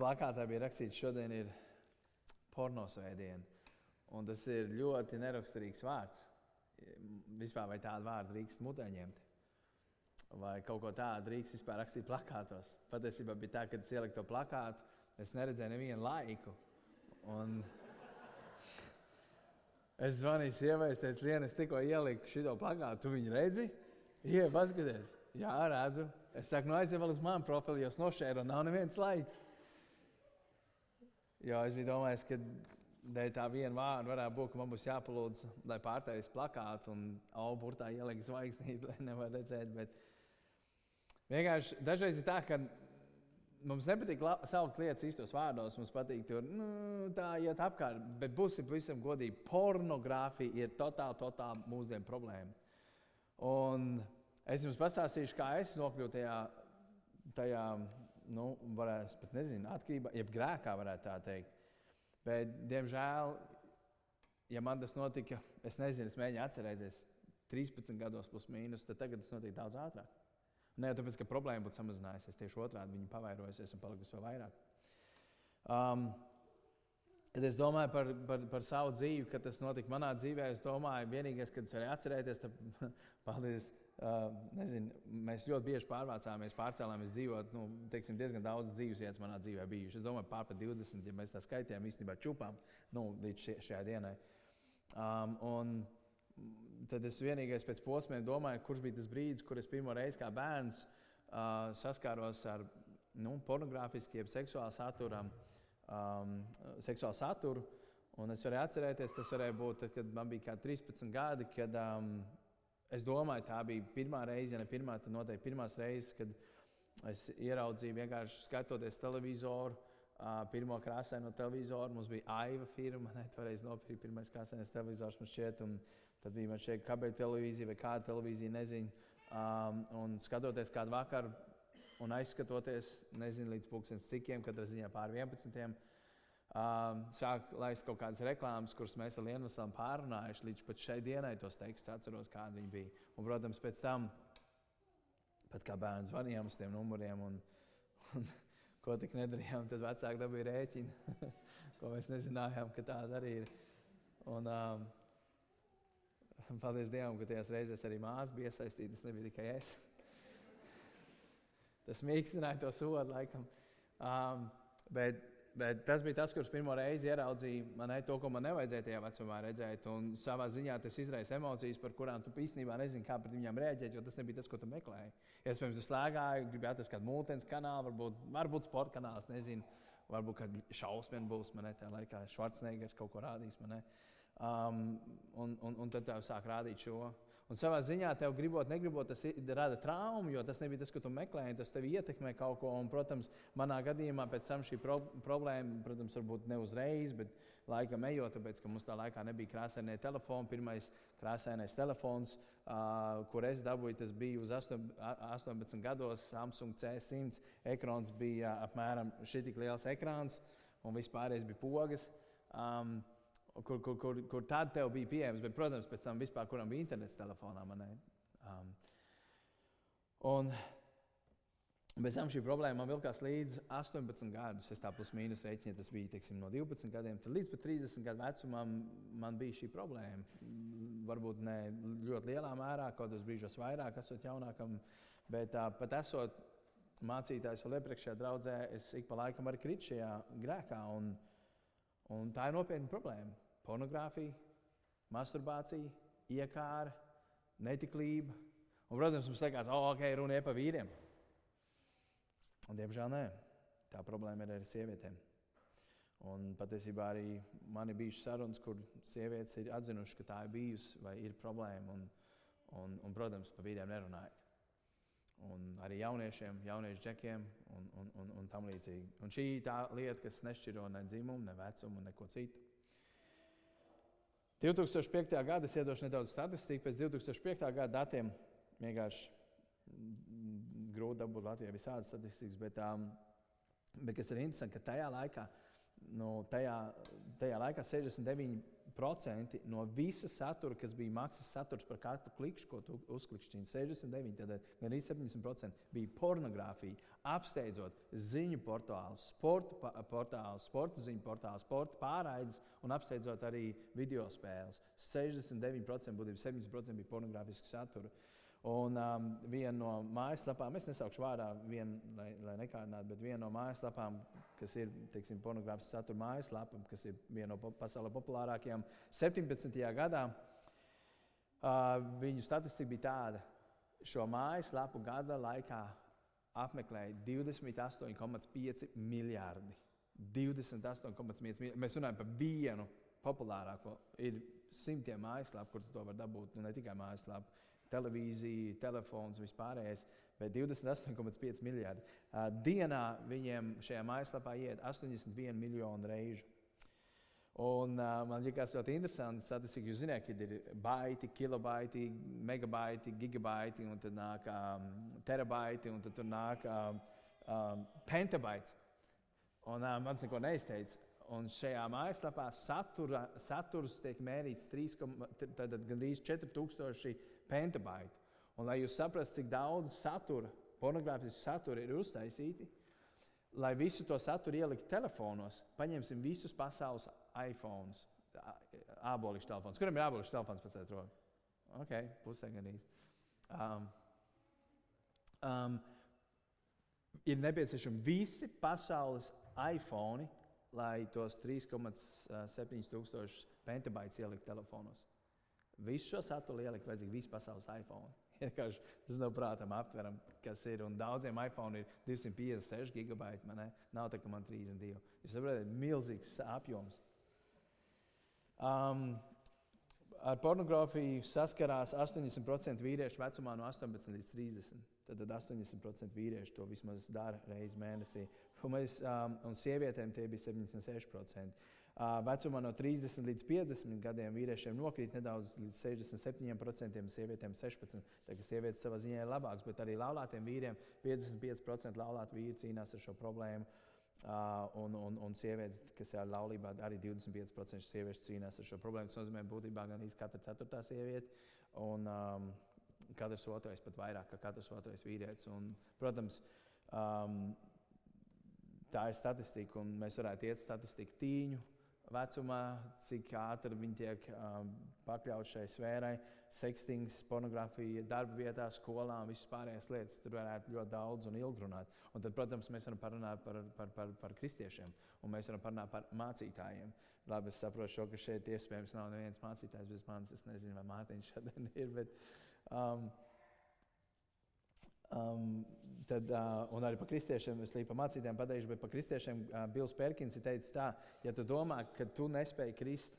plakātā bija rakstīts, šodien ir pornosvētdiena. Un tas ir ļoti neraksturīgs vārds. Vispār vai tādu vārdu drīkst mutē ņemt? Vai kaut ko tādu drīkst vispār rakstīt plakātos? Patiesībā bija tā, ka es ieliku to plakātu, es neredzēju nevienu laiku. Un es zvanīju sievai, es teicu, Lienu, es tikko ieliku šo plakātu, tu viņu redzi? Jā, paskaties, jā, redzu. Es saku, no nu, aizdevu uz manu profilu, jo es nošēru, un nav neviens laiks. Jo es biju domājis, ka dēļ tā viena vārda varētu būt, ka man būs jāpalūdz, lai pārtais plakāts un auburtā ielikt zvaigznīti, lai nevar redzēt. Bet vienkārši dažreiz ir tā, ka mums nepatīk saukt lietas īstos vārdos. Mums patīk tur nu, tā iet apkārt, bet būsim pavisam godīgi. Pornogrāfija ir totāli, totāli mūsdienu problēma. Un es jums pastāstīšu, kā es nokļuvu tajā, tajā nu, varētu pat nezinu, atkarībā, jeb grēkā, varētu tā teikt. Bet, diemžēl, ja man tas notika, es nezinu, es mēģinu atcerēties 13 gados, plus mīnus, tad tagad tas notiek daudz ātrāk. Jau tāpēc, ka problēma būtu samazinājusies, tieši otrādi viņa pavairojusies un palikusi vēl vairāk. Um, Kad es domāju par, par, par savu dzīvi, kad tas notika manā dzīvē, es domāju, vienīgais, kad es varēju atcerēties, tad, paldies, nezinu, mēs ļoti bieži pārvācāmies, pārcēlāmies dzīvot. Nu, teiksim, diezgan daudz dzīves vietas manā dzīvē bijušas. Es domāju, pār par 20, ja mēs tā skaitījām, īstenībā čupām nu, līdz šie, šajā dienai. Um, un, tad es vienīgais pēc posmiem domāju, kurš bija tas brīdis, kur es pirmo reizi kā bērns uh, saskāros ar nu, pornogrāfiskiem, seksuālu saturu um, seksuālu saturu. Un es varēju atcerēties, tas varēja būt, kad man bija 13 gadi, kad um, es domāju, tā bija pirmā reize, ja ne pirmā, tad noteikti pirmās reizes, kad es ieraudzīju vienkārši skatoties televizoru. Pirmo krāsaino televizoru mums bija AIVA firma. Ne, toreiz nopirka pirmais krāsainais televizors man šķiet, un tad bija man šeit kabeļu televīzija vai kāda televīzija, nezinu. Um, un skatoties kādu vakaru un aizskatoties, nezinu līdz pulkstenes cikiem, kad ziņā pār 11. Um, sāk laist kaut kādas reklāmas, kuras mēs ar Lienu esam pārunājuši. Līdz pat šai dienai tos tekstus atceros, kādi viņi bija. Un, protams, pēc tam, pat kā bērns zvanījām uz tiem numuriem, un, un ko tik nedarījām, tad vecāki dabūja rēķinu, ko mēs nezinājām, ka tāda arī ir. Un, um, paldies Dievam, ka tajās reizēs arī māsas bija iesaistītas, tas nebija tikai es tas mīkstināja to sodu laikam. Um, bet, bet tas bija tas, kurš pirmo reizi ieraudzīja man to, ko man nevajadzēja tajā vecumā redzēt. Un savā ziņā tas izraisa emocijas, par kurām tu īstenībā nezini, kā pret viņām reaģēt, jo tas nebija tas, ko tu meklēji. Iespējams, tu slēgāji, gribēji atrast kādu mūtens kanālu, varbūt, varbūt sporta kanāls, nezinu. Varbūt kāda šausmīga būs manā tajā laikā, Schwarzeneggers kaut ko rādīs manā. Um, un, un, un tad tev sāk rādīt šo. Un savā ziņā tev gribot, negribot, tas rada traumu, jo tas nebija tas, ko tu meklēji. Tas tev ietekmē kaut ko. Un, protams, manā gadījumā pēc tam šī pro problēma, protams, varbūt ne uzreiz, bet laikam ejot, tāpēc, ka mums tā laikā nebija krāsainie telefoni. Pirmais krāsainais telefons, uh, kur es dabūju, tas bija uz 8, 18 gados. Samsung C100 ekrāns bija apmēram šī tik liels ekrāns, un vispārējais bija pogas. Um, kur, kur, kur, kur tad tev bija pieejams, bet, protams, pēc tam vispār, kuram bija internets telefonā. Um, un, Bez tam šī problēma man vilkās līdz 18 gadus. Es tā plus mīnus rēķinu, tas bija teiksim, no 12 gadiem. Tad līdz 30 gadu vecumam man bija šī problēma. Varbūt ne ļoti lielā mērā, kaut kādos brīžos vairāk, esot jaunākam, bet uh, pat esot mācītājs vēl iepriekšējā draudzē, es ik pa laikam arī kritu šajā grēkā. Un, Un tā ir nopietna problēma. Pornogrāfija, masturbācija, iekāra, netiklība. Un, protams, mums liekas, ka oh, okay, runa ir par vīriem. Un, diemžēl nē, tā problēma ir arī sievietēm. Un patiesībā arī man ir bijušas sarunas, kur sievietes ir atzinušas, ka tā ir bijusi vai ir problēma. Un, un, un protams, par vīriem nerunājot un arī jauniešiem, jauniešu džekiem un, un, un, un tam līdzīgi. Un šī ir tā lieta, kas nešķiro ne dzimumu, ne vecumu, neko citu. 2005. gadā es iedošu nedaudz statistiku. Pēc 2005. gada datiem vienkārši grūti dabūt Latvijā visādas statistikas, bet, um, bet kas ir interesanti, ka tajā laikā, nu, tajā, tajā laikā 69 procenti no visa satura, kas bija maksas saturs par katru klikšķi, ko tu uzklikšķini. 69, tad gan arī 70% bija pornogrāfija. Apsteidzot ziņu portālus, sporta portālus, sporta ziņu portālus, sporta pārraides un apsteidzot arī video spēles. 69% būtībā 70% bija pornogrāfiska satura. Un um, viena no mājaslapām, es nesaukšu vārdā, vien, lai, lai nekārdinātu, bet viena no mājaslapām, kas ir teiksim, pornogrāfisks satura mājaslapa, kas ir viena no pasaules populārākajām, 17. gadā uh, viņu statistika bija tāda, šo mājaslapu gada laikā apmeklēja 28,5 miljardi. 28,5 miljardi. Mēs runājam par vienu populārāko. Ir simtiem mājaslapu, kur to var dabūt, nu, ne tikai mājaslapu televīzija, telefons, vispārējais, bet 28,5 miljardi. Dienā viņiem šajā mājaslapā iet 81 miljonu reižu. Un, uh, man liekas, ļoti interesanti statistika. Jūs zināt, ka ir baiti, kilobaiti, megabaiti, gigabaiti, un tad nāk um, terabaiti, un tad tur nāk um, um, pentabaits. Un uh, man tas neko neizteica. Un šajā mājaslapā satura, saturs tiek mērīts 3, tad, gandrīz 4000 pentabaiti. Un, lai jūs saprastu, cik daudz satura, pornogrāfisku satura ir uztaisīti, lai visu to saturu ielikt telefonos, paņemsim visus pasaules iPhone, āboliņu telefons. Kuram ir āboliņu telefons pēc tam? Ok, pusē gan īsti. Um, um, ir nepieciešami visi pasaules iPhone, lai tos 3,7 tūkstošus pentabaitus ielikt telefonos. Visu šo saturu ielikt vajadzīgi visu pasaules iPhone. Vienkārši tas nav prātam aptveram, kas ir. Un daudziem iPhone ir 256 gigabaiti. Man, ne? Nav tā, ka man 32. Jūs saprotat, milzīgs apjoms. Um, ar pornogrāfiju saskarās 80% vīriešu vecumā no 18 līdz 30. Tad, tad 80% vīriešu to vismaz dara reizi mēnesī. Un, mēs, um, un sievietēm tie bija 76%. Vecumā no 30 līdz 50 gadiem vīriešiem nokrīt nedaudz līdz 67%, sievietēm 16%. Tā kā sievietes savā ziņā ir labākas, bet arī laulātiem vīriem 55% laulāti vīri cīnās ar šo problēmu. Uh, un, un, un sievietes, kas ir laulībā, arī 25% sieviešu cīnās ar šo problēmu. Tas nozīmē, būtībā gan katra ceturtā sieviete un um, katrs otrais pat vairāk kā katrs otrais vīrietis. Un, protams, um, tā ir statistika, un mēs varētu iet statistiku tīņu vecumā, cik ātri viņi tiek um, pakļauti šai sfērai. Sekstings, pornogrāfija, darba vietā, skolā un visas pārējās lietas. Tur varētu ļoti daudz un ilgi runāt. Un tad, protams, mēs varam parunāt par, par, par, par kristiešiem un mēs varam parunāt par mācītājiem. Labi, es saprotu, šo, ka šeit iespējams nav neviens mācītājs bez manis. Es nezinu, vai Mārtiņš šodien ir. Bet, um, Um, tad, uh, un arī par kristiešiem, es līdzi par mācītājiem pateikšu, bet par kristiešiem uh, Bills Perkins ir teicis tā, ja tu domā, ka tu nespēji krist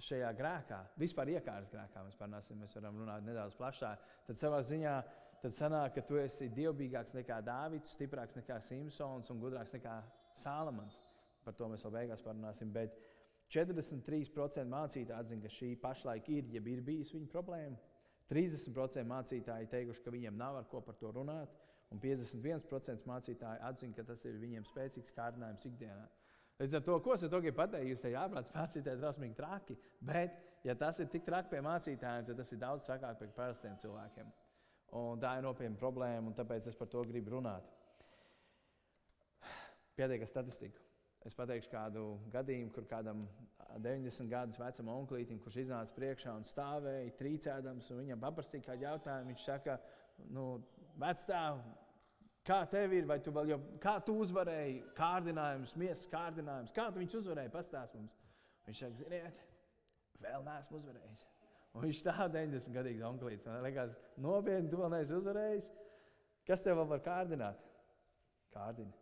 šajā grēkā, vispār iekārtas grēkā, mēs parunāsim, mēs varam runāt nedaudz plašāk, tad savā ziņā tad sanāk, ka tu esi dievbijīgāks nekā Dāvids, stiprāks nekā Simpsons un gudrāks nekā Sālamans. Par to mēs vēl beigās parunāsim. Bet 43% mācītāji atzina, ka šī pašlaik ir, ja ir bijusi viņa problēma. 30% mācītāji teikuši, ka viņiem nav ar ko par to runāt, un 51% mācītāji atzina, ka tas ir viņiem spēcīgs kārdinājums ikdienā. Līdz ar to, ko es gribu pateikt, jūs te jāprāt, mācītāji ir drausmīgi traki. Bet, ja tas ir tik traki pie mācītājiem, tad tas ir daudz trakāk pie parastiem cilvēkiem. Un tā ir nopietna problēma, un tāpēc es par to gribu runāt. Pietiek ar statistiku. Es pateikšu kādu gadījumu, kur kādam 90 gadus vecam onklītam, kurš iznāca priekšā un stāvēja trīcēdams, un viņam paprastīja kādu jautājumu. Viņš saka, nu, vecstāv, kā tev ir, vai tu vēl jau, kā tu uzvarēji kārdinājumus, miesas kārdinājumus, kā tu viņus uzvarēji, pastāst mums. Viņš saka, ziniet, vēl neesmu uzvarējis. Un viņš stāv 90 gadīgs onklīts. Man liekas, nopietni, tu vēl neesi uzvarējis. Kas tev vēl var kārdināt? Kārdini.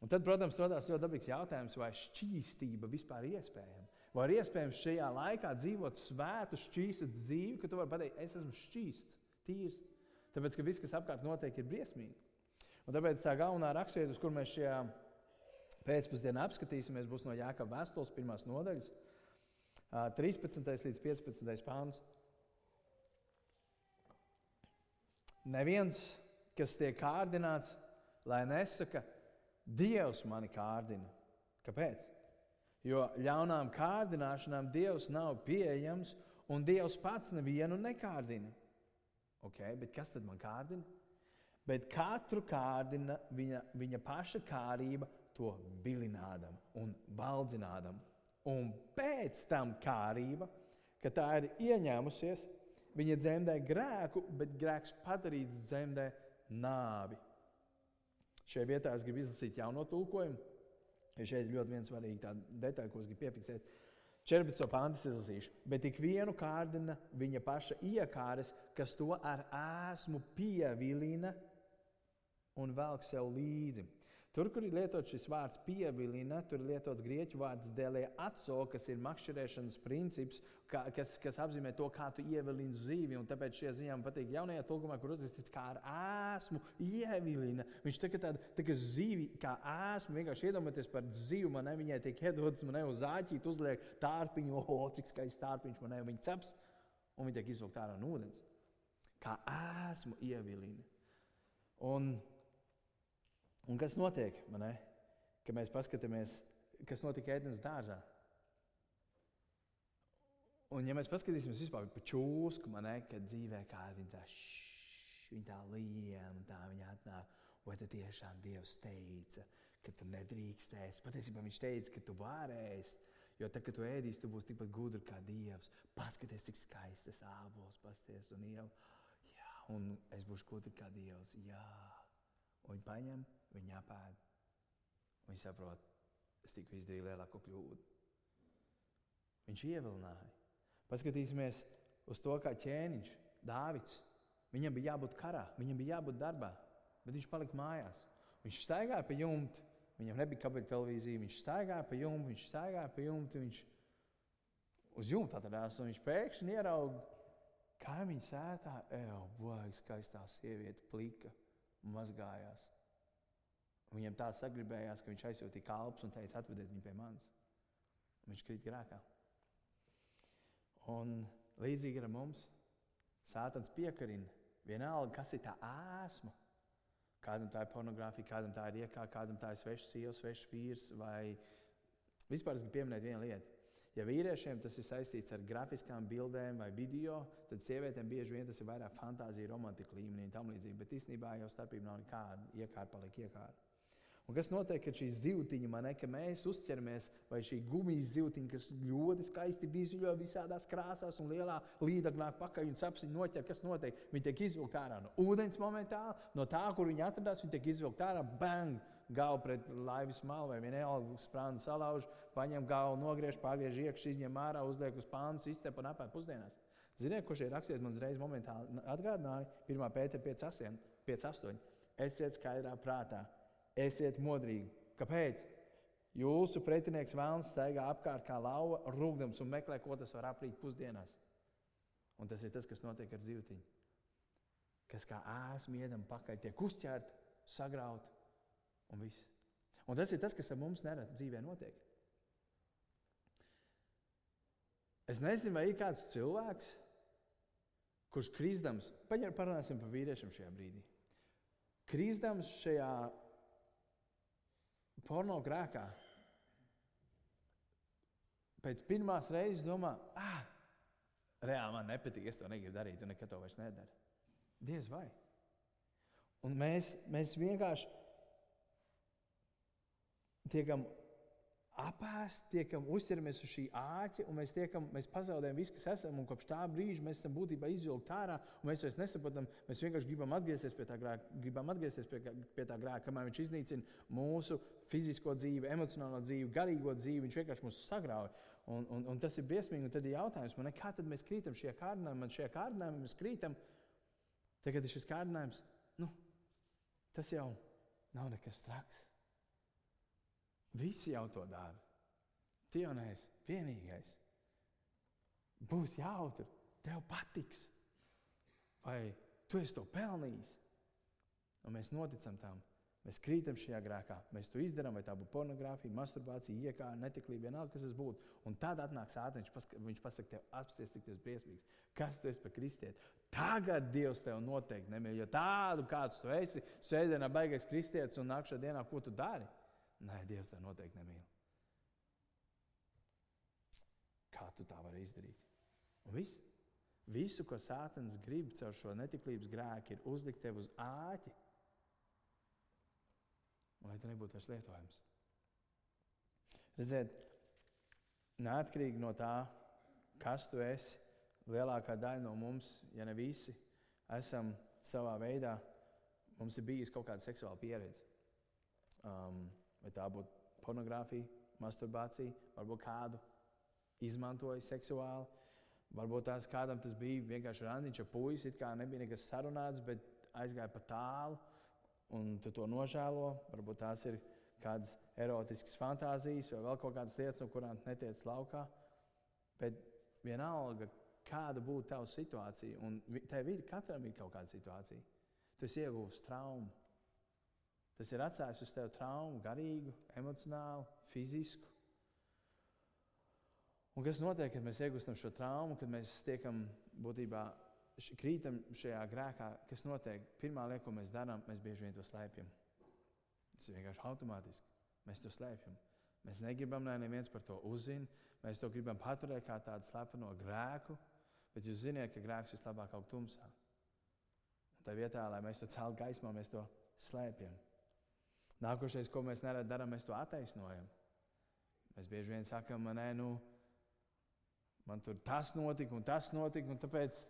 Un tad, protams, radās ļoti dabīgs jautājums, vai šķīstība vispār ir iespējama. Vai ir iespējams šajā laikā dzīvot svētu, šķīstu dzīvi, ka tu vari pateikt, es esmu šķīsts, tīrs. Tāpēc, ka viss, kas apkārt notiek, ir briesmīgi. Un tāpēc tā galvenā raksturība, uz kur mēs šajā pēcpusdienā apskatīsimies, būs no Jāekaba vēstules pirmās nodaļas, 13. līdz 15. pāns. Neviens, kas tiek kārdināts, lai nesaka, Dievs mani kārdina. Kāpēc? Jo ļaunām kārdināšanām Dievs nav pieejams, un Dievs pats nevienu nekārdina. Okay, bet kas tad man kārdina? Bet katru kārdina viņa, viņa paša kārība, to vilinādam un valdzinādam. Un pēc tam kārība, ka tā ir ieņēmusies, viņa dzemdē grēku, bet grēks padarīts dzemdē nāvi. Šajā vietā es gribu izlasīt jauno tulkojumu. Ja šeit ir ļoti svarīga detaļa, ko es gribu piefiksēt. 14. pāntas izlasīšu. Bet ik vienu kārdina viņa paša iekāres, kas to ar ēsmu pievilina un velk sev līdzi. Tur, kur ir lietots šis vārds pievilina, tur ir lietots grieķu vārds dēlē atso, kas ir makšķerēšanas princips, kā, kas, kas apzīmē to, kā tu ievilini zīvi. Un tāpēc šie ziņā man patīk jaunajā tulkumā, kur uzrakstīts, kā ar ēsmu ievilina. Viņš tā kā tāda tā kā zīvi, kā ēsmu, vienkārši iedomājieties par zīvi, man ne, viņai tiek iedodas, man ne uz āķīt uzliek tārpiņu, o, cik skaists tārpiņš man ne, viņa ceps, un viņa tiek izvilkt ārā no ūdens. Kā ēsmu ievilina. Un Un kas notiek? Kad mēs paskatāmies, kas notika ēdienas dārzā. Un, ja mēs paskatīsimies vispār par čūsku, man ir, kad dzīvē kāda viņa tā, šš, viņa tā liela, tā viņa atnāk. Vai tad tiešām Dievs teica, ka tu nedrīkstēsi? Patiesībā viņš teica, ka tu varēsi. Jo tad, kad tu ēdīsi, tu būsi tikpat gudrs kā Dievs. Paskaties, cik skaistas ābols, pasties un jau. Jā, un es būšu gudrs kā Dievs. Jā, un viņi paņem Viņi apēd. Viņi saprot, es tikko izdarīju lielāko kļūdu. Viņš ievilināja. Paskatīsimies uz to, kā ķēniņš, Dāvids. Viņam bija jābūt karā, viņam bija jābūt darbā, bet viņš palika mājās. Viņš staigāja pa jumtu, viņam nebija kabeļu televīzija, viņš staigāja pa jumtu, viņš staigāja pa jumtu, viņš uz jumta atradās un viņš pēkšņi ieraudzīja kaimiņu sētā, ej, vai skaistā sieviete, plika, mazgājās. Viņam tā sagribējās, ka viņš aizsūtīja kalpus un teica, atvediet viņu pie manis. Viņš krīt grēkā. Un līdzīgi ar mums, Sātans piekarina vienalga, kas ir tā ēsma. Kādam tā ir pornogrāfija, kādam tā ir iekā, kādam tā ir svešs sieva, svešs vīrs. Vai... Vispār es gribu pieminēt vienu lietu. Ja vīriešiem tas ir saistīts ar grafiskām bildēm vai video, tad sievietēm bieži vien tas ir vairāk fantāzija, romantika līmenī un tam līdzīgi. Bet īstenībā jau starpība nav nekāda. Iekārta paliek iekārta. Un kas notiek, kad šī zīltiņa man ne, ka mēs uzķeramies, vai šī gumijas zīltiņa, kas ļoti skaisti vizuļo visādās krāsās un lielā līdagnā pakaļ un sapsiņu noķer, kas notiek? Viņi tiek izvilkt ārā no ūdens momentāli, no tā, kur viņi atradās, viņi tiek izvilkt ārā, bang! Galvu pret laivas malu vai vienalga sprānu salauž, paņem galvu, nogriež, pārgriež iekšā, izņem ārā, uzliek uz pāns, izcep un apēd pusdienās. Ziniet, ko šeit rakstiet man uzreiz momentāli atgādināja? 1. pētera 5.8. Esiet skaidrā prātā Esiet modrīgi. Kāpēc? Jūsu pretinieks vēlams staigā apkārt kā lauva, rūkdams un meklē, ko tas var aprīt pusdienās. Un tas ir tas, kas notiek ar zīltiņu. Kas kā ēsmu iedam pakaļ, tiek uzķerta, sagrauta un viss. Un tas ir tas, kas ar mums nerad dzīvē notiek. Es nezinu, vai ir kāds cilvēks, kurš krīzdams, parunāsim par vīriešiem šajā brīdī. Krīzdams šajā porno grēkā, pēc pirmās reizes domā, ah, reāli man nepatīk, es to negribu darīt, un nekad to vairs nedaru. Diez vai. Un mēs, mēs vienkārši tiekam apēst, tiekam uzķeramies uz šī āķa, un mēs, tiekam, mēs pazaudējam visu, kas esam. Kopš tā brīža mēs esam būtībā izvilkti ārā, un mēs vairs nesaprotam. Mēs vienkārši gribam atgriezties pie tā grēka, gribam atgriezties pie, pie tā grēka, kamēr viņš iznīcina mūsu fizisko dzīvi, emocionālo dzīvi, garīgo dzīvi. Viņš vienkārši mūs sagrauj. Un, un, un tas ir briesmīgi. Un tad ir jautājums, man, kā tad mēs krītam šajā kārdinājumā? Man šajā kārdinājumā mēs krītam. Tagad ir šis kārdinājums. Nu, tas jau nav nekas traks. Visi jau to dara. Tu jau neesi vienīgais. Būs jautri, tev patiks. Vai tu esi to pelnījis? Un mēs noticam tam. Mēs krītam šajā grēkā. Mēs to izdarām, vai tā būtu pornogrāfija, masturbācija, iekārta, netiklība, vienalga, kas tas būtu. Un tad atnāk sāpes, viņš pasakā, tev apsties, cik tas briesmīgs. Kas tu esi par kristieti? Tagad Dievs tev noteikti nemīl. Jo tādu, kāds tu esi, sēdienā baigais kristietis un nākšā dienā, ko tu dari? Nē, Dievs tev noteikti nemīl. Kā tu tā vari izdarīt? Un viss. Visu, ko Sātans grib caur šo netiklības grēku, ir uzlikt tev uz āķi, lai tu nebūtu vairs lietojams. Redziet, neatkarīgi no tā, kas tu esi, lielākā daļa no mums, ja ne visi, esam savā veidā, mums ir bijusi kaut kāda seksuāla pieredze. Um, vai tā būtu pornogrāfija, masturbācija, varbūt kādu izmantoja seksuāli. Varbūt tās kādam tas bija vienkārši randiņš, puisis, it kā nebija nekas sarunāts, bet aizgāja pa tālu, un tu to nožēlo. Varbūt tās ir kādas erotiskas fantāzijas vai vēl kaut kādas lietas, no kurām netiec laukā. Bet vienalga, kāda būtu tava situācija, un tev ir, katram ir kaut kāda situācija, tu esi ieguvis traumu. Tas ir atstājis uz tevi traumu, garīgu, emocionālu, fizisku. Un kas notiek, kad mēs iegūstam šo traumu, kad mēs tiekam būtībā krītam šajā grēkā? Kas notiek? Pirmā lieta, ko mēs darām, mēs bieži vien to slēpjam. Tas ir vienkārši automātiski. Mēs to slēpjam. Mēs negribam, lai neviens par to uzzina. Mēs to gribam paturēt kā tādu slepeno grēku, bet jūs zināt, ka grēks vislabāk aug tumsā. Un tā vietā, lai mēs to celtu gaismā, mēs to slēpjam. Nākošais, ko mēs neredzam, darām, mēs to attaisnojam. Mēs bieži vien sakām, nē, nu, man tur tas notika un tas notika, un tāpēc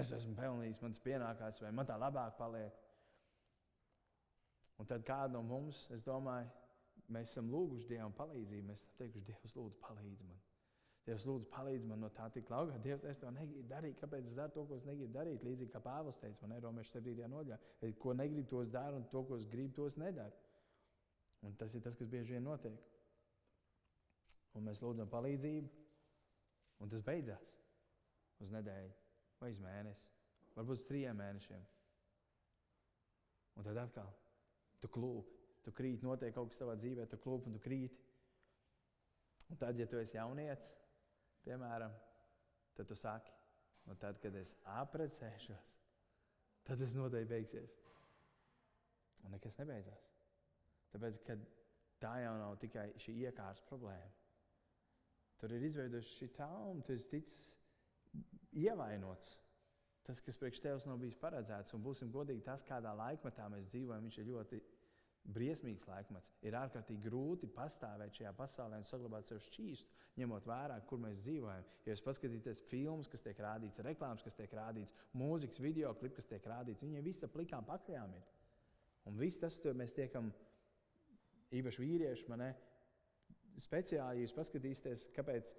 es esmu pelnījis, man tas pienākās, vai man tā labāk paliek. Un tad kādu no mums, es domāju, mēs esam lūguši Dievam palīdzību. Mēs esam teikuši, Dievs, lūdzu, palīdzi man. Dievs, lūdzu, palīdzi man no tā tik laukā. Dievs, es to negribu darīt. Kāpēc es daru to, ko es negribu darīt? Līdzīgi kā Pāvils teica, man ir Romas 7. nodaļā. Ko negribu, tos daru, un to, ko es gribu, tos nedaru. Un tas ir tas, kas bieži vien notiek. Un mēs lūdzam palīdzību. Un tas beidzās uz nedēļu vai uz mēnesi, varbūt uz trim mēnešiem. Un tad atkal tu klūpi, tu krīti, notiek kaut kas tavā dzīvē, tu klūpi un tu krīti. Un tad, ja tu esi jaunietis, piemēram, tad tu saki, nu tad, kad es apprecēšos, tad tas noteikti beigsies. Un nekas nebeidzās. Tāpēc, ka tā jau nav tikai šī iekārtas problēma. Tur ir izveidojusi šī trauma, tu esi ticis ievainots. Tas, kas priekš tevis nav bijis paredzēts, un būsim godīgi, tas, kādā laikmetā mēs dzīvojam, viņš ir ļoti briesmīgs laikmets. Ir ārkārtīgi grūti pastāvēt šajā pasaulē un saglabāt sev šķīstu, ņemot vērā, kur mēs dzīvojam. Ja jūs paskatīsieties filmas, kas tiek rādīts, reklāmas, kas tiek rādīts, mūzikas, video klips, kas tiek rādīts, viņiem visa plikām pakaļām ir. Un viss tas, ko mēs tiekam, īpaši vīrieši, man ne, speciāli, jūs paskatīsieties, kāpēc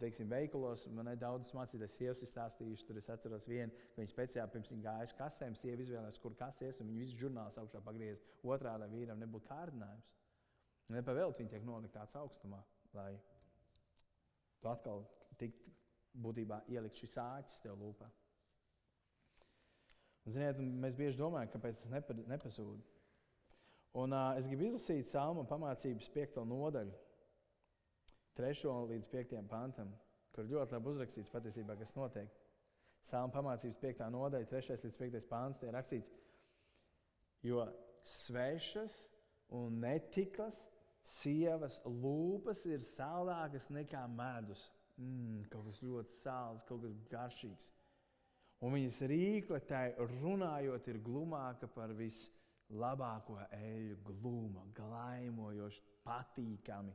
teiksim, veikalos man ir daudz mācīties, sievas ir stāstījušas. Tur es atceros vienu, ka viņa speciāli pirms viņa gāja uz kasēm, sieva izvēlējās, kur kasēs, un viņa visu žurnālu augšā pagriez otrā, lai vīram nebūtu kārdinājums. Nepavēlti viņa tiek nolikt tāds augstumā, lai tu atkal tiktu būtībā ielikt šis āķis tev lūpā. Ziniet, mēs bieži domājam, kāpēc tas nepazūd. Un, uh, es gribu izlasīt Salma pamācības 5. nodaļu, 3. līdz 5. pantam, kur ļoti labi uzrakstīts patiesībā, kas notiek. Salma pamācības 5. nodaļa, 3. līdz 5. pants, tie ir rakstīts, jo svešas un netiklas sievas lūpas ir sālākas nekā medus. Mm, kaut kas ļoti sāls, kaut kas garšīgs. Un viņas rīkle tai runājot ir glumāka par visu labāko eļļu, glūma, glaimojoši, patīkami.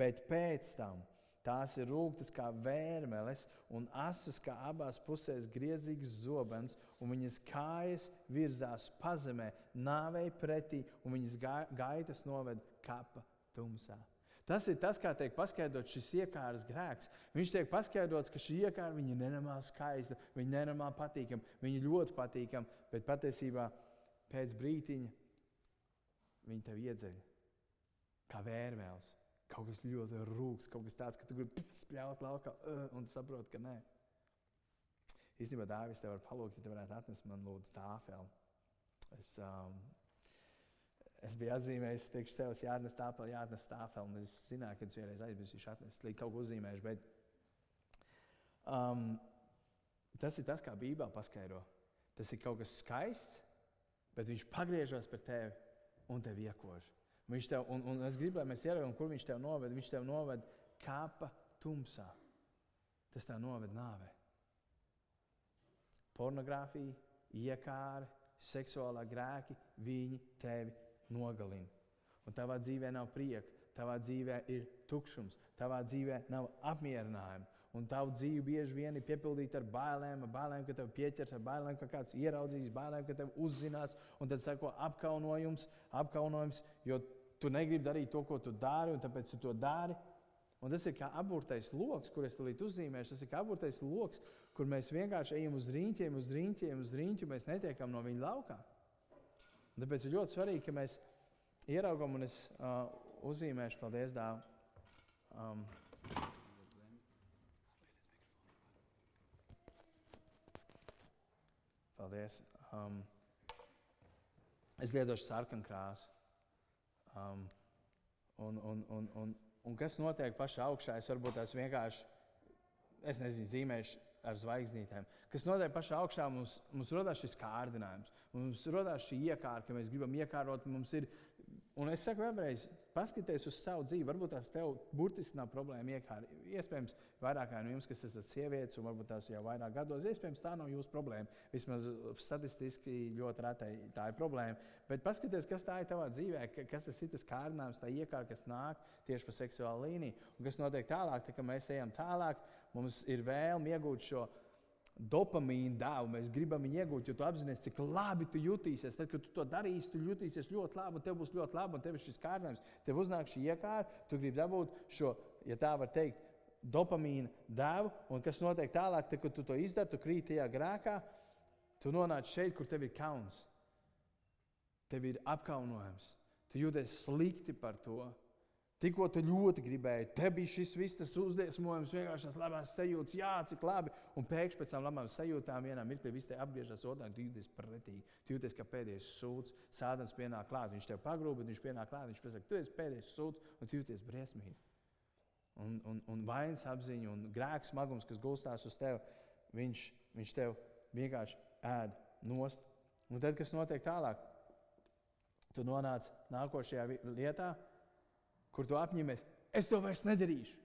Bet pēc tam tās ir rūktas kā vērmeles un asas kā abās pusēs griezīgs zobens, un viņas kājas virzās pazemē, nāvei pretī, un viņas gaitas noved kapa tumsā. Tas ir tas, kā tiek paskaidrots šis iekārs grēks. Viņš tiek paskaidrots, ka šī iekāra ir nenormāli skaista, viņa nenormāli patīkama, viņa ļoti patīkama, bet patiesībā pēc brīdiņa viņi tev iedzeļ kā vērmēls. Kaut kas ļoti rūks, kaut kas tāds, ka tu gribi spļaut laukā, un saproti, ka nē. Īstenībā Dārvis tev var palūgt, ja tu varētu atnest man lūdzu tāfeli. Es, um, es biju atzīmējis, priekš sevis jāatnes tāfeli, jāatnes tāfeli, un es zināju, ka es vienreiz aizmirsīšu atnest, līdz kaut ko uzzīmēšu, bet um, tas ir tas, kā Bībelē paskaidro. Tas ir kaut kas skaists, bet viņš pagriežas pret tevi un tevi iekož. Viņš tev, un, un es gribu, lai mēs ieraugām, kur viņš tev noved. Viņš tev noved kāpa tumsā, tas tā noved nāvē. Pornogrāfija, iekāra, seksuālā grēki, viņi tevi nogalina. Un tavā dzīvē nav prieka, tavā dzīvē ir tukšums, tavā dzīvē nav apmierinājuma. Un tavu dzīvi bieži vien ir piepildīta ar bailēm, ar bailēm, ka tev pieķers, ar bailēm, ka kāds ieraudzīs, bailēm, ka tev uzzinās. Un tad sako apkaunojums, apkaunojums, jo tu negribi darīt to, ko tu dari, un tāpēc tu to dari. Un tas ir kā aburtais lokus, kur es tulīt uzzīmēšu. Tas ir kā aburtais lokus, kur mēs vienkārši ejam uz rīņķiem, uz rīņķiem, uz rīņķiem, mēs netiekam no viņa laukā. Un tāpēc ir ļoti svarīgi, ka mēs ieraugam, un es uh, uzzīmēšu, paldies, Dāvā. Um, Paldies. Um, es lietošu sarkanu krāsu. Um, un, un, un, un, un kas notiek pašā augšā? Es varbūt tās vienkārši, es nezinu, zīmēšu ar zvaigznītēm. Kas notiek pašā augšā, mums, mums radās šis kārdinājums. Mums radās šī iekārta, ka mēs gribam iekārot. Ir Un es saku, vēlreiz, paskatieties uz savu dzīvi. Varbūt tās tev burtiski nav problēma iekārt. Iespējams, vairāk no jums, kas esat sievietes, un varbūt tās jau vairāk gados, iespējams, tā nav jūsu problēma. Vismaz statistiski ļoti retai tā ir problēma. Bet paskatieties, kas tā ir tavā dzīvē, kas tas ir tas kārdinājums, tā iekārta, kas nāk tieši pa seksuālu līniju. Un kas notiek tālāk, tā, kad mēs ejam tālāk, mums ir vēlme iegūt šo dopamīnu devu. Mēs gribam viņu iegūt, jo tu apzinājies, cik labi tu jutīsies. Tad, kad tu to darīsi, tu jutīsies ļoti labi, un tev būs ļoti labi, un tev ir šis kārdinājums. Tev uznāk šī iekārta, tu gribi dabūt šo, ja tā var teikt, dopamīna devu. Un kas notiek tālāk, tad, kad tu to izdari, tu krīt tajā grēkā, tu nonāc šeit, kur tev ir kauns. Tev ir apkaunojums. Tu jūties slikti par to. Tikko tu ļoti gribēji, te bija šis viss tas uzliesmojums, vienkārši tās labās sajūtas, jā, cik labi. Un pēkšņi pēc tam labām sajūtām vienā mirklī viss te apgriežas otrā, tu jūties pretīgi. Tu jūties kā pēdējais sūds, sādans pienāk klāt. Viņš tev pagrūda, viņš pienāk klāt, viņš pasaka, tu esi pēdējais sūds un tu jūties briesmīgi. Un, un, un vainas apziņa un grēks smagums, kas gulstās uz tevi, viņš, viņš tev vienkārši ēd nost. Un tad, kas notiek tālāk, tu nonāc nākošajā lietā kur tu apņemies, es to vairs nedarīšu.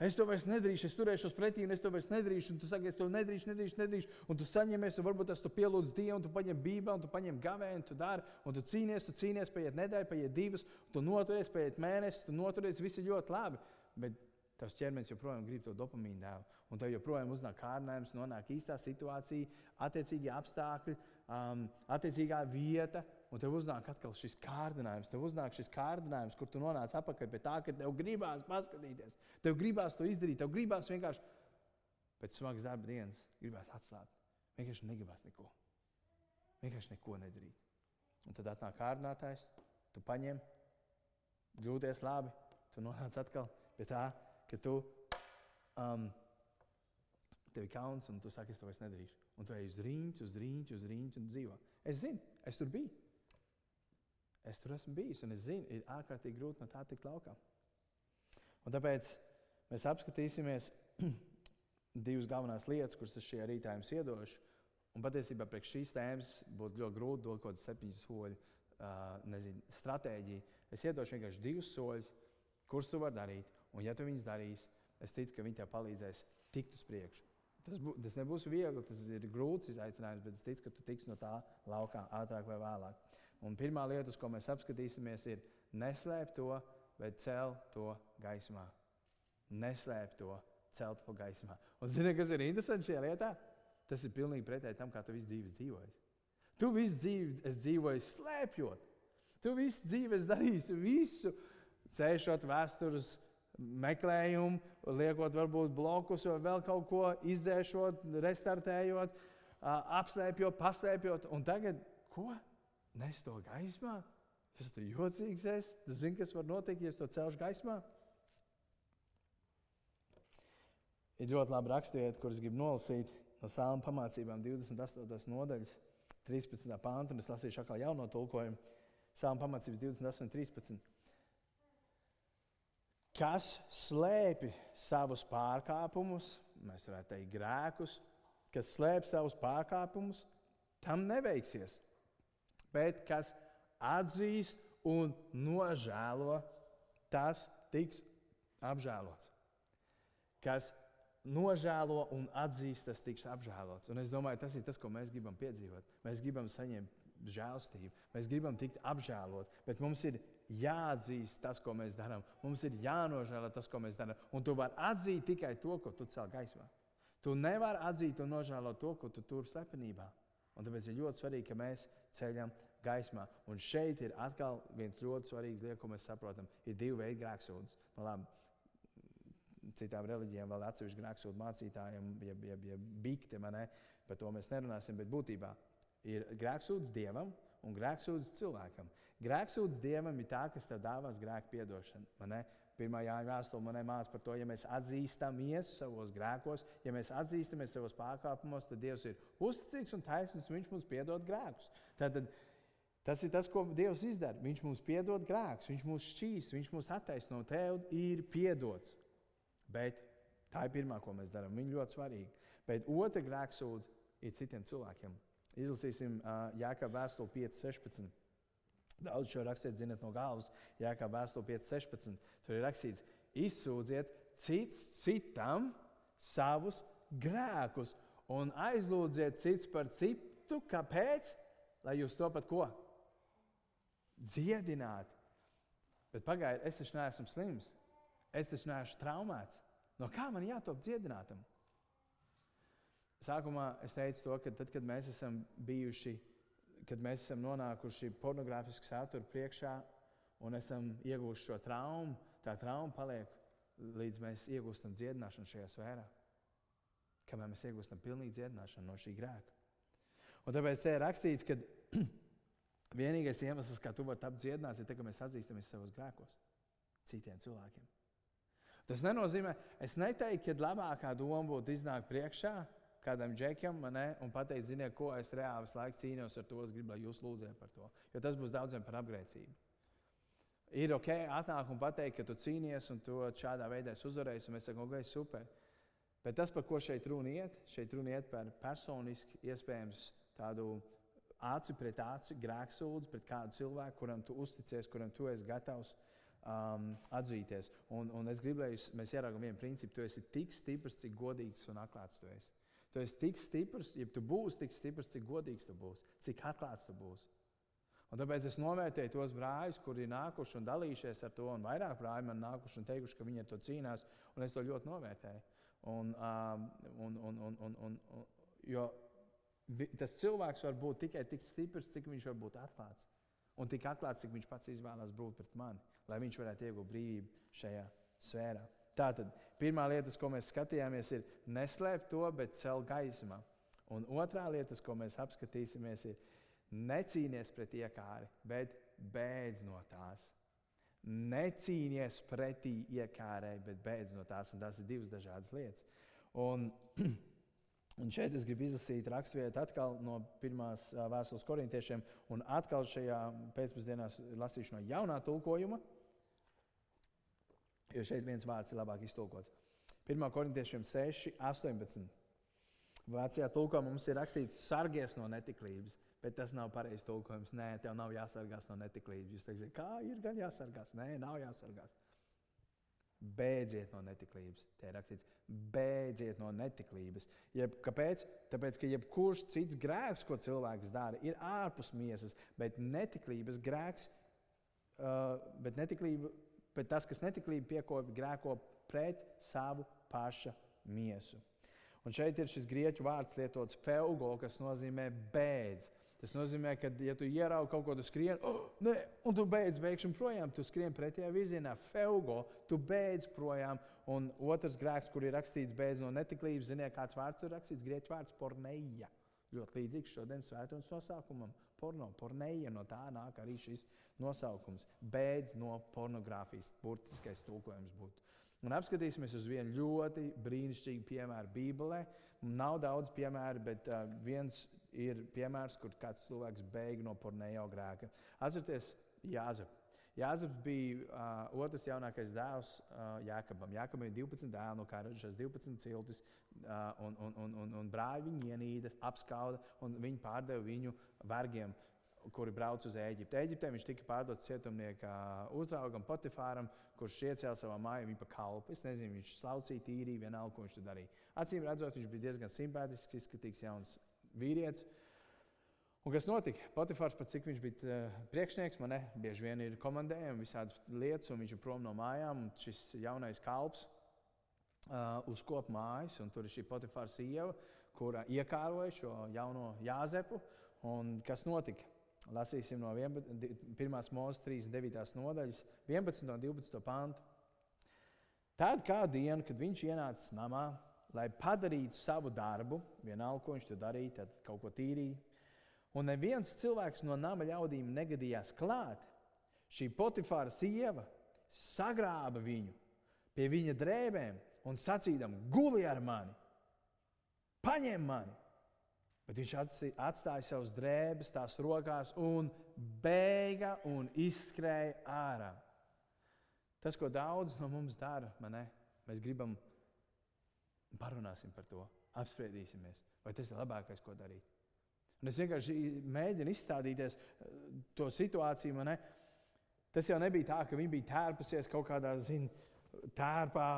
Es to vairs nedarīšu, es turēšos pretī, un es to vairs nedarīšu. Un tu saki, es to nedarīšu, nedarīšu, nedarīšu. Un tu saņemies, un varbūt tas tu pielūdz Dievu, un tu paņem Bībeli, un tu paņem gavēnu, un tu dari, un tu cīnies, tu cīnies, paiet nedēļa, paiet divas, tu noturies, paiet mēnesis, tu noturies, viss ir ļoti labi. Bet tavs ķermenis joprojām grib to dopamīnu dēlu, un tev joprojām uznāk kārdinājums, nonāk īstā situācija, attiecīgi apstākļi, um, attiecīgā vieta, un tev uznāk atkal šis kārdinājums. Tev uznāk šis kārdinājums, kur tu nonāc atpakaļ pie tā, ka tev gribās paskatīties, tev gribās to izdarīt, tev gribās vienkārši pēc smagas darba dienas, gribās atslābt. Vienkārši negribās neko. Vienkārši neko nedarīt. Un tad atnāk kārdinātājs, tu paņem, jūties labi, tu nonāc atkal pie tā, ka tu. Um, Tev ir kauns, un tu saki, es to vairs nedarīšu. Un tu ej uz rīņķi, uz rīņķi, uz rīņķi un dzīvo. Es zinu, es tur biju. Es tur esmu bijis, un es zinu, ir ārkārtīgi grūti no tā tikt laukā. Un tāpēc mēs apskatīsimies divas galvenās lietas, kuras es šajā rītā jums iedošu. Un patiesībā priekš šīs tēmas būtu ļoti grūti dot kaut kādu septiņu soļu uh, nezinu, stratēģiju. Es iedošu vienkārši divus soļus, kurus tu vari darīt. Un, ja tu viņus darīsi, es ticu, ka viņi tev palīdzēs tikt uz priekšu. Tas, bū, tas nebūs viegli, tas ir grūts izaicinājums, bet es ticu, ka tu tiksi no tā laukā ātrāk vai vēlāk. Un pirmā lieta, ko mēs apskatīsimies, ir neslēpt to, bet celt to gaismā. Neslēpt to, celt to gaismā. Un zini, kas ir interesanti šajā lietā? Tas ir pilnīgi pretēji tam, kā tu visu dzīvi dzīvoji. Tu visu dzīvi dzīvoji slēpjot. Tu visu dzīvi darīsi visu, cēšot vēstures meklējumu, liekot varbūt blokus vai vēl kaut ko, izdzēšot, restartējot, apslēpjot, paslēpjot. Un tagad ko? Nes to gaismā. Tas ir jocīgs. Es. Tu zini, kas var notikt, ja es to celšu gaismā? Ir ļoti labi rakstiet, kurus gribu nolasīt no sāla pamācībām, 28. nodaļas, 13. pānta. Es lasīšu atkal jauno tulkojumu. Sāla pamācības 28, 13. Kas slēpj savus pārkāpumus, mēs varētu teikt, grēkus, kas slēpj savus pārkāpumus, tam neveiksies bet kas atzīst un nožēlo, tas tiks apžēlots. kas nožēlo un atzīst, tas tiks apžēlots. Un es domāju, tas ir tas, ko mēs gribam piedzīvot. Mēs gribam saņemt žēlstību, mēs gribam tikt apžēlot, bet mums ir jāatzīst tas, ko mēs darām. Mums ir jānožēlo tas, ko mēs darām. Un tu vari atzīt tikai to, ko tu cēl gaismā. Tu nevari atzīt un nožēlot to, ko tu tur slepenībā. Un tāpēc ir ļoti svarīgi, ka mēs ceļam gaismā. Un šeit ir atkal viens ļoti svarīgs lietas, ko mēs saprotam. Ir divi veidi grēksūdzes. Nu, labi, citām reliģijām vēl atsevišķi grēksūdu mācītājiem, jeb, jeb, jeb bikti, par to mēs nerunāsim. Bet būtībā ir grēksūdzes dievam un grēksūdzes cilvēkam. Grēksūdzes dievam ir tā, kas tev dāvās grēku piedošanu. Pirmā jāņa vēstule man māca par to, ja mēs atzīstamies savos grēkos, ja mēs atzīstamies savos pārkāpumos, tad Dievs ir uzticīgs un taisnīgs, Viņš mums piedod grēkus. Tad, tas ir tas, ko Dievs izdara. Viņš mums piedod grēkus, Viņš mūs šķīst, Viņš mūs attaisno. Tev ir piedots. Bet tā ir pirmā, ko mēs darām. Viņa ļoti svarīga. Bet otra grēksūdze ir citiem cilvēkiem. Izlasīsim uh, Jēkabā vēstuli 5.16. Daudz šo rakstīt, zinot no galvas, Jēkabā vēstuli 5.16. Tur ir rakstīts, izsūdziet cits citam savus grēkus un aizlūdziet cits par citu. Kāpēc? Lai jūs to pat ko? Dziedinātu. Bet pagaidiet, es taču neesmu slims. Es taču neesmu traumēts. No kā man jātop dziedinātam? Sākumā es teicu to, ka tad, kad mēs esam bijuši, kad mēs esam nonākuši pornogrāfisku saturu priekšā un esam iegūši šo traumu, tā trauma paliek līdz mēs iegūstam dziedināšanu šajā sfērā. Kamēr mēs iegūstam pilnīgu dziedināšanu no šī grēka. Un tāpēc te ir rakstīts, ka vienīgais iemesls, kā tu vari tapt dziedināts, ir tas, ka mēs atzīstamies savos grēkos citiem cilvēkiem. Tas nenozīmē, es neteiktu, ka labākā doma būtu iznākt priekšā kādam džekam ne, un pateikt, ziniet, ko es reāli visu laiku cīnos ar to. Es gribu, lai jūs lūdziet par to. Jo tas būs daudziem par apgrēcību. Ir ok, atnāk un pateikt, ka tu cīnies un to šādā veidā uzvarēsi, un mēs sakām, ok, super. Bet tas, par ko šeit runa iet, šeit runa iet par personiski iespējams tādu aci pret aci grēksūdzi pret kādu cilvēku, kuram tu uzticies, kuram tu esi gatavs um, atzīties. Un, un es gribu, lai mēs ieraugām vienu principu. Tu esi tik stiprs, cik godīgs un atklāts tu esi. Tu esi tik stiprs, ja tu būsi tik stiprs, cik godīgs tu būsi, cik atklāts tu būsi. Un tāpēc es novērtēju tos brāļus, kuri ir nākuši un dalījušies ar to, un vairāk brāļi man nākuši un teikuši, ka viņi ar to cīnās, un es to ļoti novērtēju. Un, um, un, un, un, un, un, un, jo tas cilvēks var būt tikai tik stiprs, cik viņš var būt atklāts. Un tik atklāts, cik viņš pats izvēlās būt pret mani, lai viņš varētu iegūt brīvību šajā sfērā. Tātad pirmā lieta, ko mēs skatījāmies, ir neslēpt to, bet celt gaismā. Un otrā lieta, ko mēs apskatīsimies, ir necīnīties pret iekāri, bet beidz no tās. Necīnīties pretī iekārai, bet beidz no tās. Un tās ir divas dažādas lietas. Un, un šeit es gribu izlasīt raksturvietu atkal no pirmās vēstules korintiešiem, un atkal šajā pēcpusdienā lasīšu no jaunā tulkojuma. Jo šeit viens vārds ir labāk iztulkots. 1. korintiešiem 6, 18. Vācijā tulkojumā mums ir rakstīts, sargies no netiklības, bet tas nav pareizs tulkojums. Nē, tev nav jāsargās no netiklības. Jūs teiksiet, kā ir gan jāsargās? Nē, nav jāsargās. Beidziet no netiklības. Te ir rakstīts, beidziet no netiklības. Jeb, kāpēc? Tāpēc, ka jebkurš cits grēks, ko cilvēks dara, ir ārpus miesas, bet netiklības grēks, uh, bet netiklība bet tas, kas netiklīgi piekopja, grēko pret savu paša miesu. Un šeit ir šis grieķu vārds lietots feugo, kas nozīmē bēdz. Tas nozīmē, ka, ja tu ieraugi kaut ko, tu skrien, oh, ne, un tu beidz beigšanu projām, tu skrien pretējā virzienā, feugo, tu beidz projām. Un otrs grēks, kur ir rakstīts beidz no netiklības, ziniet, kāds vārds tur rakstīts, grieķu vārds porneja. Ļoti līdzīgs šodienas svētdienas nosaukumam - porno, porneja. No tā nāk arī šis nosaukums - beidz no pornogrāfijas, burtiskais tulkojums būtu. Un apskatīsimies uz vienu ļoti brīnišķīgu piemēru Bībelē. Nav daudz piemēru, bet uh, viens ir piemērs, kur kāds cilvēks beig no pornējo grēka. Atcerieties, Jāzep. Jāzeps bija uh, otrs jaunākais dēls uh, Jākabam. Jākabam ir 12 dēli, no kā radušās 12 ciltis, uh, un, un, un, un, un brāļi viņu ienīda, apskauda, un viņi pārdeva viņu vergiem. kuri brauc uz Eģipti. Eģiptē viņš tika pārdots cietumnieka uzraugam, Potifāram, kurš iecēla savā mājā viņa pa kalpu. Es nezinu, viņš slaucīja, tīrīja, vienalga, ko viņš darīja. Acīm redzot, viņš bija diezgan simpātisks, izskatīgs jauns vīrietis. Un kas notika? Potifārs, pat cik viņš bija uh, priekšnieks, man ne, bieži vien ir komandējumi, visādas lietas, un viņš ir prom no mājām. Šis jaunais kalps uh, uz kopu mājas, un tur ir šī Potifāra sieva, kura iekāroja šo jauno Jāzepu. Un kas notika? Lasīsim no 1. mūža 39. nodaļas, 11. un 12. pantu. Tad kādu dienu, kad viņš ienāca namā, lai padarītu savu darbu, vienalga, ko viņš tur darīja, tad kaut ko tīrīja. Un neviens cilvēks no nama ļaudīm negadījās klāt. Šī Potifāra sieva sagrāba viņu pie viņa drēbēm un sacīdam, guli ar mani, paņem mani. Bet viņš atstāja savus drēbes tās rokās un beiga un izskrēja ārā. Tas, ko daudz no mums dara, ne? mēs gribam, parunāsim par to, apspriedīsimies, vai tas ir labākais, ko darīt. Un es vienkārši mēģinu izstādīties eh, to situāciju. Man, ne? Tas jau nebija tā, ka viņi bija tērpusies kaut kādā zin, tērpā,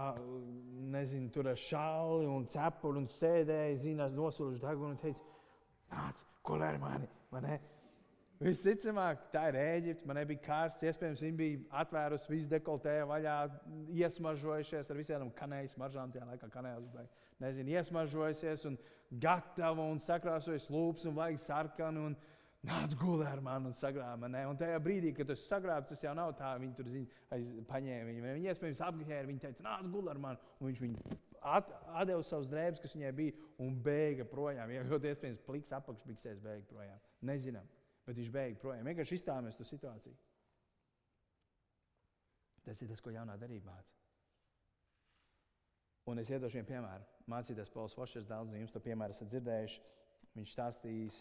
nezinu, tur ar šāli un cepuri un sēdēja, zinās, nosūluši degunu un teica, nāc, ko lēr mani. Man, ne? Visticamāk, tā ir Ēģipte. Man nebija karsts. Iespējams, viņi bija atvērusi visu dekoltēju vaļā, iesmažojušies ar visām kanēļu smaržām. Tajā laikā kanēlis bija nezinu, iesmažojusies un gatava un sakrāsojas lūpas un vajag sarkanu. Un, Nāc, gulē ar mani un sagrāba. Ne? Un tajā brīdī, kad tas sagrābs, tas jau nav tā, viņi tur zin, aiz, paņēma viņu. Viņi iespējams apgāja, viņi teica, nāc, gulē ar mani. Un viņš viņu at, atdeva savus drēbes, kas viņai bija, un bēga projām. Ja ļoti iespējams, pliks apakšbiksēs bēga projām. Nezinām, bet viņš bēga projām. Vienkārši izstāvēs to situāciju. Tas ir tas, ko jaunā darība mācīja. Un es iedošu vienu piemēru. Mācīties Pauls Fošers, daudz no jums to piemēru esat dzirdējuši. Viņš stāstījis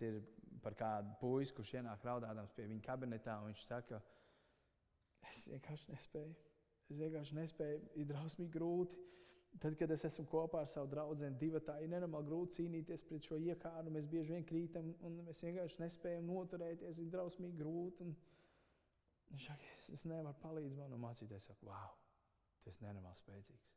par kādu puisi, kurš ienāk raudādams pie viņa kabinetā. Viņš saka, es vienkārši nespēju. Es vienkārši nespēju. Ir drausmīgi grūti. Tad, kad es esmu kopā ar savu draugu, divi tā ir nenormāli grūti cīnīties pret šo iekāru. Mēs bieži vien krītam, un mēs vienkārši nespējam noturēties. Ir drausmīgi grūti. Viņš saka, es, es nevaru palīdzēt man un mācīties. Saka, wow, tu esi nenormāli spēcīgs.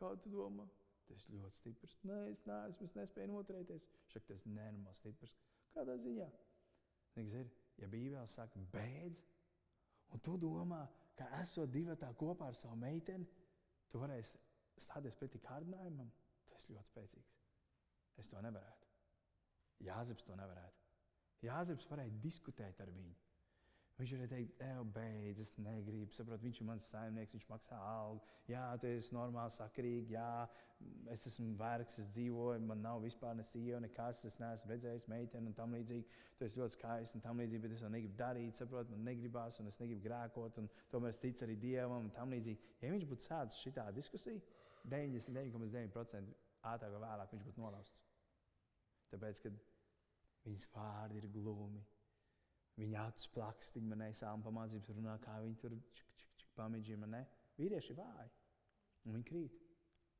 Kā tu domā? Tas ir ļoti stiprs. Nē, es neesmu, es nespēju noturēties. Šak, tas ir nenormāli stiprs. Kādā ziņā? Zini, ja Bībelē saka, beidz, un tu domā, ka esot divi tā kopā ar savu meiteni, tu varēsi stāties pretī kārdinājumam, tas ir ļoti spēcīgs. Es to nevarētu. Jāzeps to nevarētu. Jāzeps varēja diskutēt ar viņu. Viņš arī teica, ej, beidz, es negribu, saprotu, viņš ir mans saimnieks, viņš maksā algu. Jā, tu esi normāli, sakrīgi, jā, es esmu vergs, es dzīvoju, man nav vispār ne sieva, nekas, es neesmu redzējis meiteni un tam līdzīgi. Tu esi ļoti skaists un tam līdzīgi, bet es to negribu darīt, saprotu, man negribās un es negribu grēkot, un tomēr es ticu arī Dievam un tam līdzīgi. Ja viņš būtu sācis šitā diskusija, 99,9% ātrāk vai vēlāk viņš būtu nolausts. Tāpēc, kad viņas vārdi ir glūmi Viņa acis plakstiņa man nesām pamācības runā, kā viņi tur pamēģina man. Ne? Vīrieši ir vāji un viņi krīt.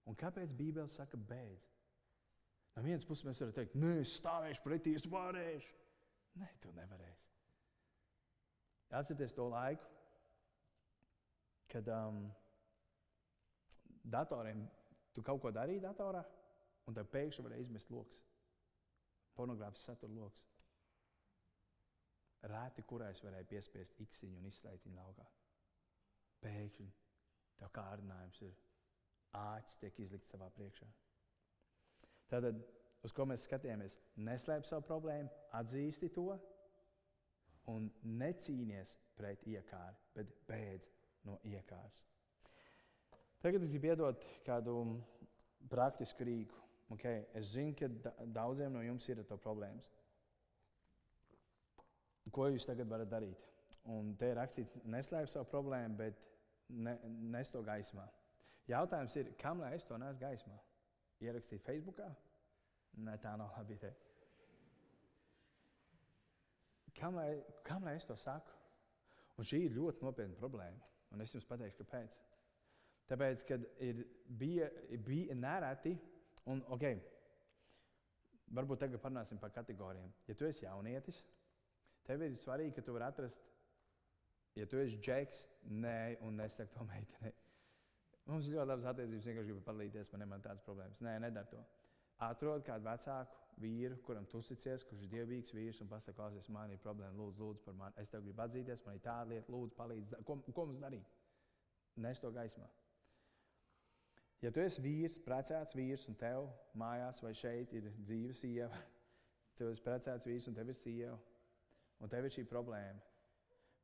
Un kāpēc Bībele saka beidz? No vienas puses mēs varam teikt, nē, es stāvēšu pretī, es varēšu. Nē, tu nevarēsi. Atcerieties to laiku, kad um, datoriem tu kaut ko darīji datorā, un tev pēkšņi varēja izmest lokus. Pornogrāfisks satura lokus. Rēti, kurais varēja piespiest īksiņu un izslēgt viņu laukā. Pēkšņi tev kārdinājums ir āķis, tiek izlikts savā priekšā. Tātad, uz ko mēs skatījāmies, neslēp savu problēmu, atzīsti to un necīnies pret iekāri, bet beidz no iekāras. Tagad es gribu iedot kādu praktisku rīku. Okay? Es zinu, ka daudziem no jums ir to problēmas. Ko jūs tagad varat darīt? Un te ir rakstīts, neslēp savu problēmu, bet ne, nes to gaismā. Jautājums ir, kam lai es to nesu gaismā? Ierakstīt Facebookā? Nē, tā nav labi ideja. Kam lai, kam lai es to saku? Un šī ir ļoti nopietna problēma. Un es jums pateikšu, kāpēc. Tāpēc, kad ir, bija, bija nereti, un ok, varbūt tagad parunāsim par kategorijām. Ja tu esi jaunietis, Tev ir svarīgi, ka tu vari atrast, ja tu esi džeks, nē, un nesaki to meitenei. Mums ir ļoti labas attiecības, vienkārši gribu padalīties, man ir tādas problēmas. Nē, nedara to. Atrod kādu vecāku vīru, kuram tu uzticies, kurš ir dievīgs vīrs, un pasakā, klausies, man ir problēma, lūdzu, lūdzu par mani. Es tev gribu atzīties, man ir tāda lieta, lūdzu, palīdzi. Ko, ko mums darīt? Nes to gaismā. Ja tu esi vīrs, precēts vīrs, un tev mājās vai šeit ir dzīva sieva, tu esi precēts vīrs, un tev ir sieva, un tev ir šī problēma.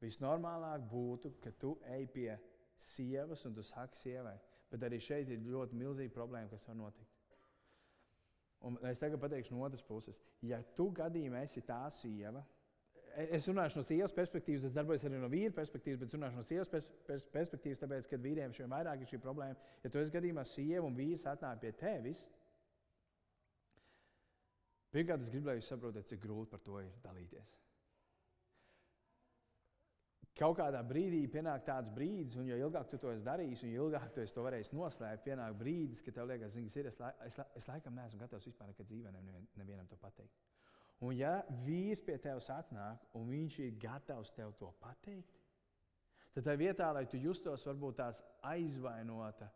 Visnormālāk būtu, ka tu ej pie sievas un tu saki sievai. Bet arī šeit ir ļoti milzīga problēma, kas var notikt. Un es tagad pateikšu no otras puses, ja tu gadījumā esi tā sieva, es runāšu no sievas perspektīvas, es darbojos arī no vīra perspektīvas, bet runāšu no sievas pers pers perspektīvas, tāpēc, ka vīriem šiem vairāk ir šī problēma. Ja tu esi gadījumā sieva un vīrs atnāk pie tevis, pirmkārt, es gribu, lai jūs saprotat, cik grūti par to ir dalīties. Kaut kādā brīdī pienāk tāds brīdis, un jo ilgāk tu to esi darījis, un jo ilgāk tu to varēsi noslēpt, pienāk brīdis, kad tev liekas, ka es, la, es, la, es laikam neesmu gatavs vispār nekad dzīvē nevien, nevienam to pateikt. Un ja vīrs pie tevis atnāk, un viņš ir gatavs tev to pateikt, tad tā vietā, lai tu justos varbūt tās aizvainota,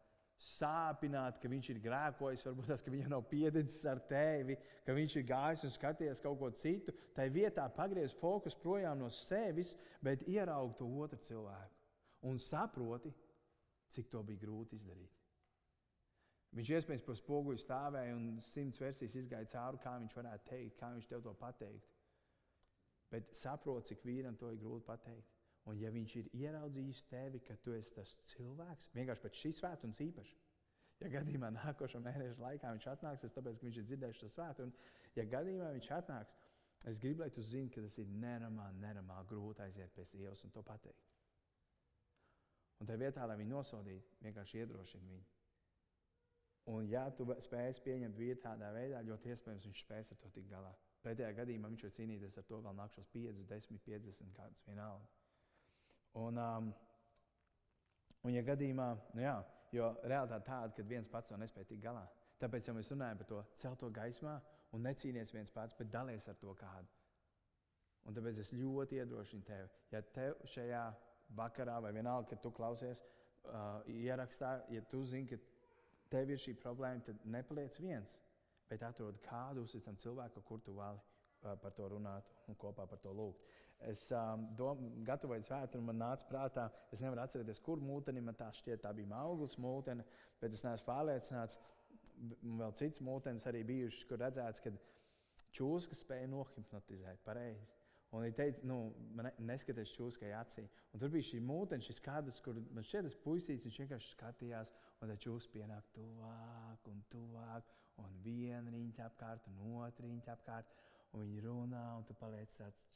sāpināt, ka viņš ir grēkojis, varbūt tas, ka viņam nav piededzis ar tevi, ka viņš ir gājis un skaties kaut ko citu. Tā vietā pagriez fokus projām no sevis, bet ieraug to otru cilvēku un saproti, cik to bija grūti izdarīt. Viņš iespējams pa spoguļu stāvēja un simts versijas izgāja cauri, kā viņš varētu teikt, kā viņš tev to pateikt. Bet saproti, cik vīram to ir grūti pateikt. Un, ja viņš ir ieraudzījis tevi, ka tu esi tas cilvēks, vienkārši pēc šīs svētdienas īpaši. Ja gadījumā nākošā mēneša laikā viņš atnāks, tas tāpēc, ka viņš ir dzirdējis šo svētdienu, un ja gadījumā viņš atnāks, es gribu, lai tu zini, ka tas ir nenormāli, nenormāli grūti aiziet pie sievas un to pateikt. Un tā vietā, lai viņu nosodītu, vienkārši iedrošina viņu. Un, ja tu spēsi pieņemt vīru tādā veidā, ļoti iespējams viņš spēs ar to tikt galā. Pretējā gadījumā viņš var cīnīties ar to vēl nākamos 5, 10, 50 gadus vienalga. Un, um, un ja gadījumā, nu jā, jo realitāte tāda, ka viens pats to nespēja tikt galā. Tāpēc, ja mēs runājam par to, celt to gaismā un necīnīties viens pats, bet dalies ar to kādu. Un tāpēc es ļoti iedrošinu tevi, ja tev šajā vakarā, vai vienalga, kad tu klausies uh, ierakstā, ja tu zini, ka tev ir šī problēma, tad nepaliec viens, bet atrod kādu uzticamu cilvēku, kur tu uh, par to runāt un kopā par to lūgt. Es um, gatavoju svētdienu, man nāca prātā, es nevaru atcerēties, kur mūteni man tā šķiet. Tā bija auglis mūtene, bet es neesmu pārliecināts. Vēl cits mūtenis arī bijušas, kur redzēts, ka čūska spēja nohipnotizēt pareizi. Un viņa teica, nu, ne, neskaties čūskai acī. Un tur bija šī mūtene, šis kadrs, kur man šķiet, tas puisīts, viņš vienkārši skatījās, un tā čūska pienāk tuvāk un tuvāk, un viena riņķa apkārt, un otra riņķa apkārt, un viņi runā, un tu paliec tāds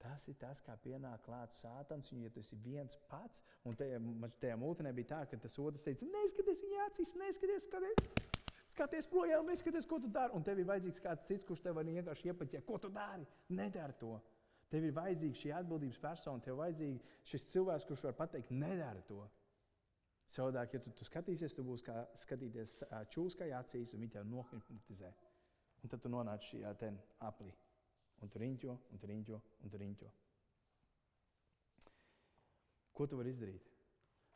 Tas ir tas, kā pienāk klāts sātans. Un, ja tas ir viens pats, un tajā, tajā mūtenē bija tā, ka tas otrs teica, neskaties viņa acīs, neskaties, skaties, skaties projām, neskaties, ko tu dari. Un tev ir vajadzīgs kāds cits, kurš tev vienkārši iepaķē, ko tu dari. Nedari to. Tev ir vajadzīga šī atbildības persona, tev ir vajadzīgs šis cilvēks, kurš var pateikt, nedari to. Savādāk, ja tu, tu skatīsies, tu būsi kā skatīties čūskai acīs, un viņi tev nohipnotizē. Un tad tu nonāc šajā aplī un tu riņķo, un tu riņķo, un tu riņķo. Ko tu vari izdarīt?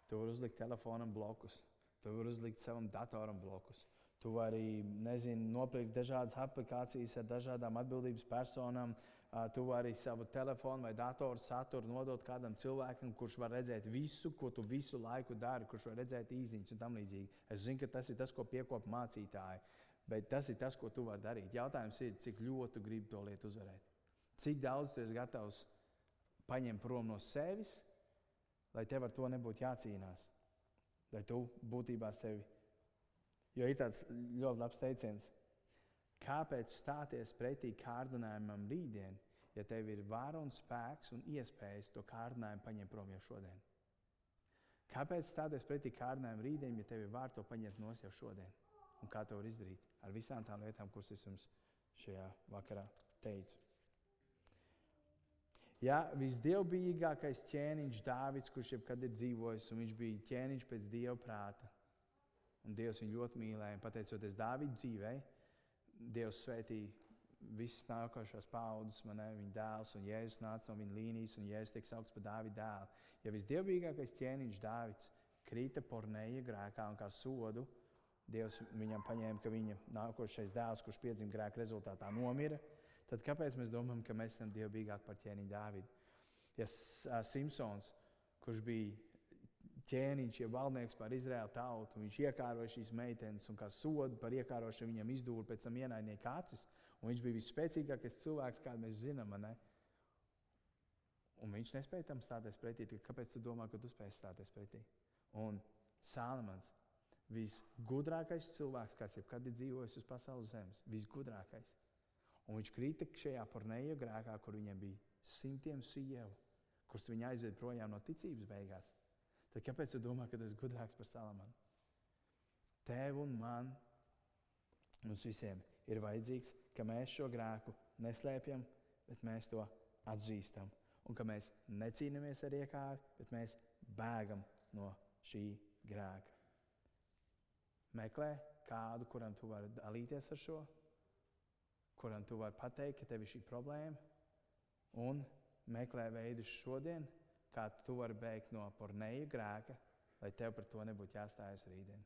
Tu vari uzlikt telefonam blokus, tu vari uzlikt savam datoram blokus. Tu vari nezinu, nopirkt dažādas aplikācijas ar dažādām atbildības personām. Tu vari savu telefonu vai datoru saturu nodot kādam cilvēkam, kurš var redzēt visu, ko tu visu laiku dari, kurš var redzēt īsiņas un tam līdzīgi. Es zinu, ka tas ir tas, ko piekop mācītāji. Bet tas ir tas, ko tu vari darīt. Jautājums ir, cik ļoti tu gribi to lietu uzvarēt. Cik daudz tu esi gatavs paņemt prom no sevis, lai tev ar to nebūtu jācīnās. Lai tu būtībā sevi. Jo ir tāds ļoti labs teiciens, kāpēc stāties pretī kārdinājumam rītdien, ja tev ir vara un spēks un iespējas to kārdinājumu paņemt prom jau šodien? Kāpēc stāties pretī kārdinājumam rītdien, ja tev ir vara to paņemt no jau šodien? Un kā to var izdarīt? ar visām tām lietām, kuras es jums šajā vakarā teicu. Ja visdievbijīgākais ķēniņš Dāvids, kurš jebkad ir dzīvojis, un viņš bija ķēniņš pēc dieva prāta, un Dievs viņu ļoti mīlēja, pateicoties Dāvida dzīvei, Dievs svētīja visas nākošās paudzes, man ne, viņa dēls un jēzus nāca no viņa līnijas, un jēzus tiek saukts par Dāvida dēlu. Ja visdievīgākais ķēniņš Dāvids krita porneja grēkā un kā sodu, Dievs viņam paņēma, ka viņa nākošais dēls, kurš piedzima grēka rezultātā, nomira, tad kāpēc mēs domājam, ka mēs esam dievbijāki par ķēniņu Dāvidu? Ja Simpsons, kurš bija ķēniņš, ja valdnieks par Izraēlu tautu, viņš iekāroja šīs meitenes un kā sodu par iekārošanu viņam izdūra pēc tam ienaidnieka acis, un viņš bija visspēcīgākais cilvēks, kādu mēs zinām. Ne? Un viņš nespēja tam stāties pretī. Kāpēc tu domā, ka tu spēj stāties pretī? Un Sālamans visgudrākais cilvēks, kāds jebkad ir dzīvojis uz pasaules zemes. Visgudrākais. Un viņš krita šajā porneja grēkā, kur viņam bija simtiem sievu, kuras viņa aizved projām no ticības beigās. Tad kāpēc tu domā, ka tu esi gudrāks par Salamanu? Tev un man, mums visiem ir vajadzīgs, ka mēs šo grēku neslēpjam, bet mēs to atzīstam. Un ka mēs necīnāmies ar iekāri, bet mēs bēgam no šī grēka. Meklē kādu, kuram tu vari dalīties ar šo, kuram tu vari pateikt, ka tev ir šī problēma, un meklē veidus šodien, kā tu vari bēgt no porneja grēka, lai tev par to nebūtu jāstājas rītdien.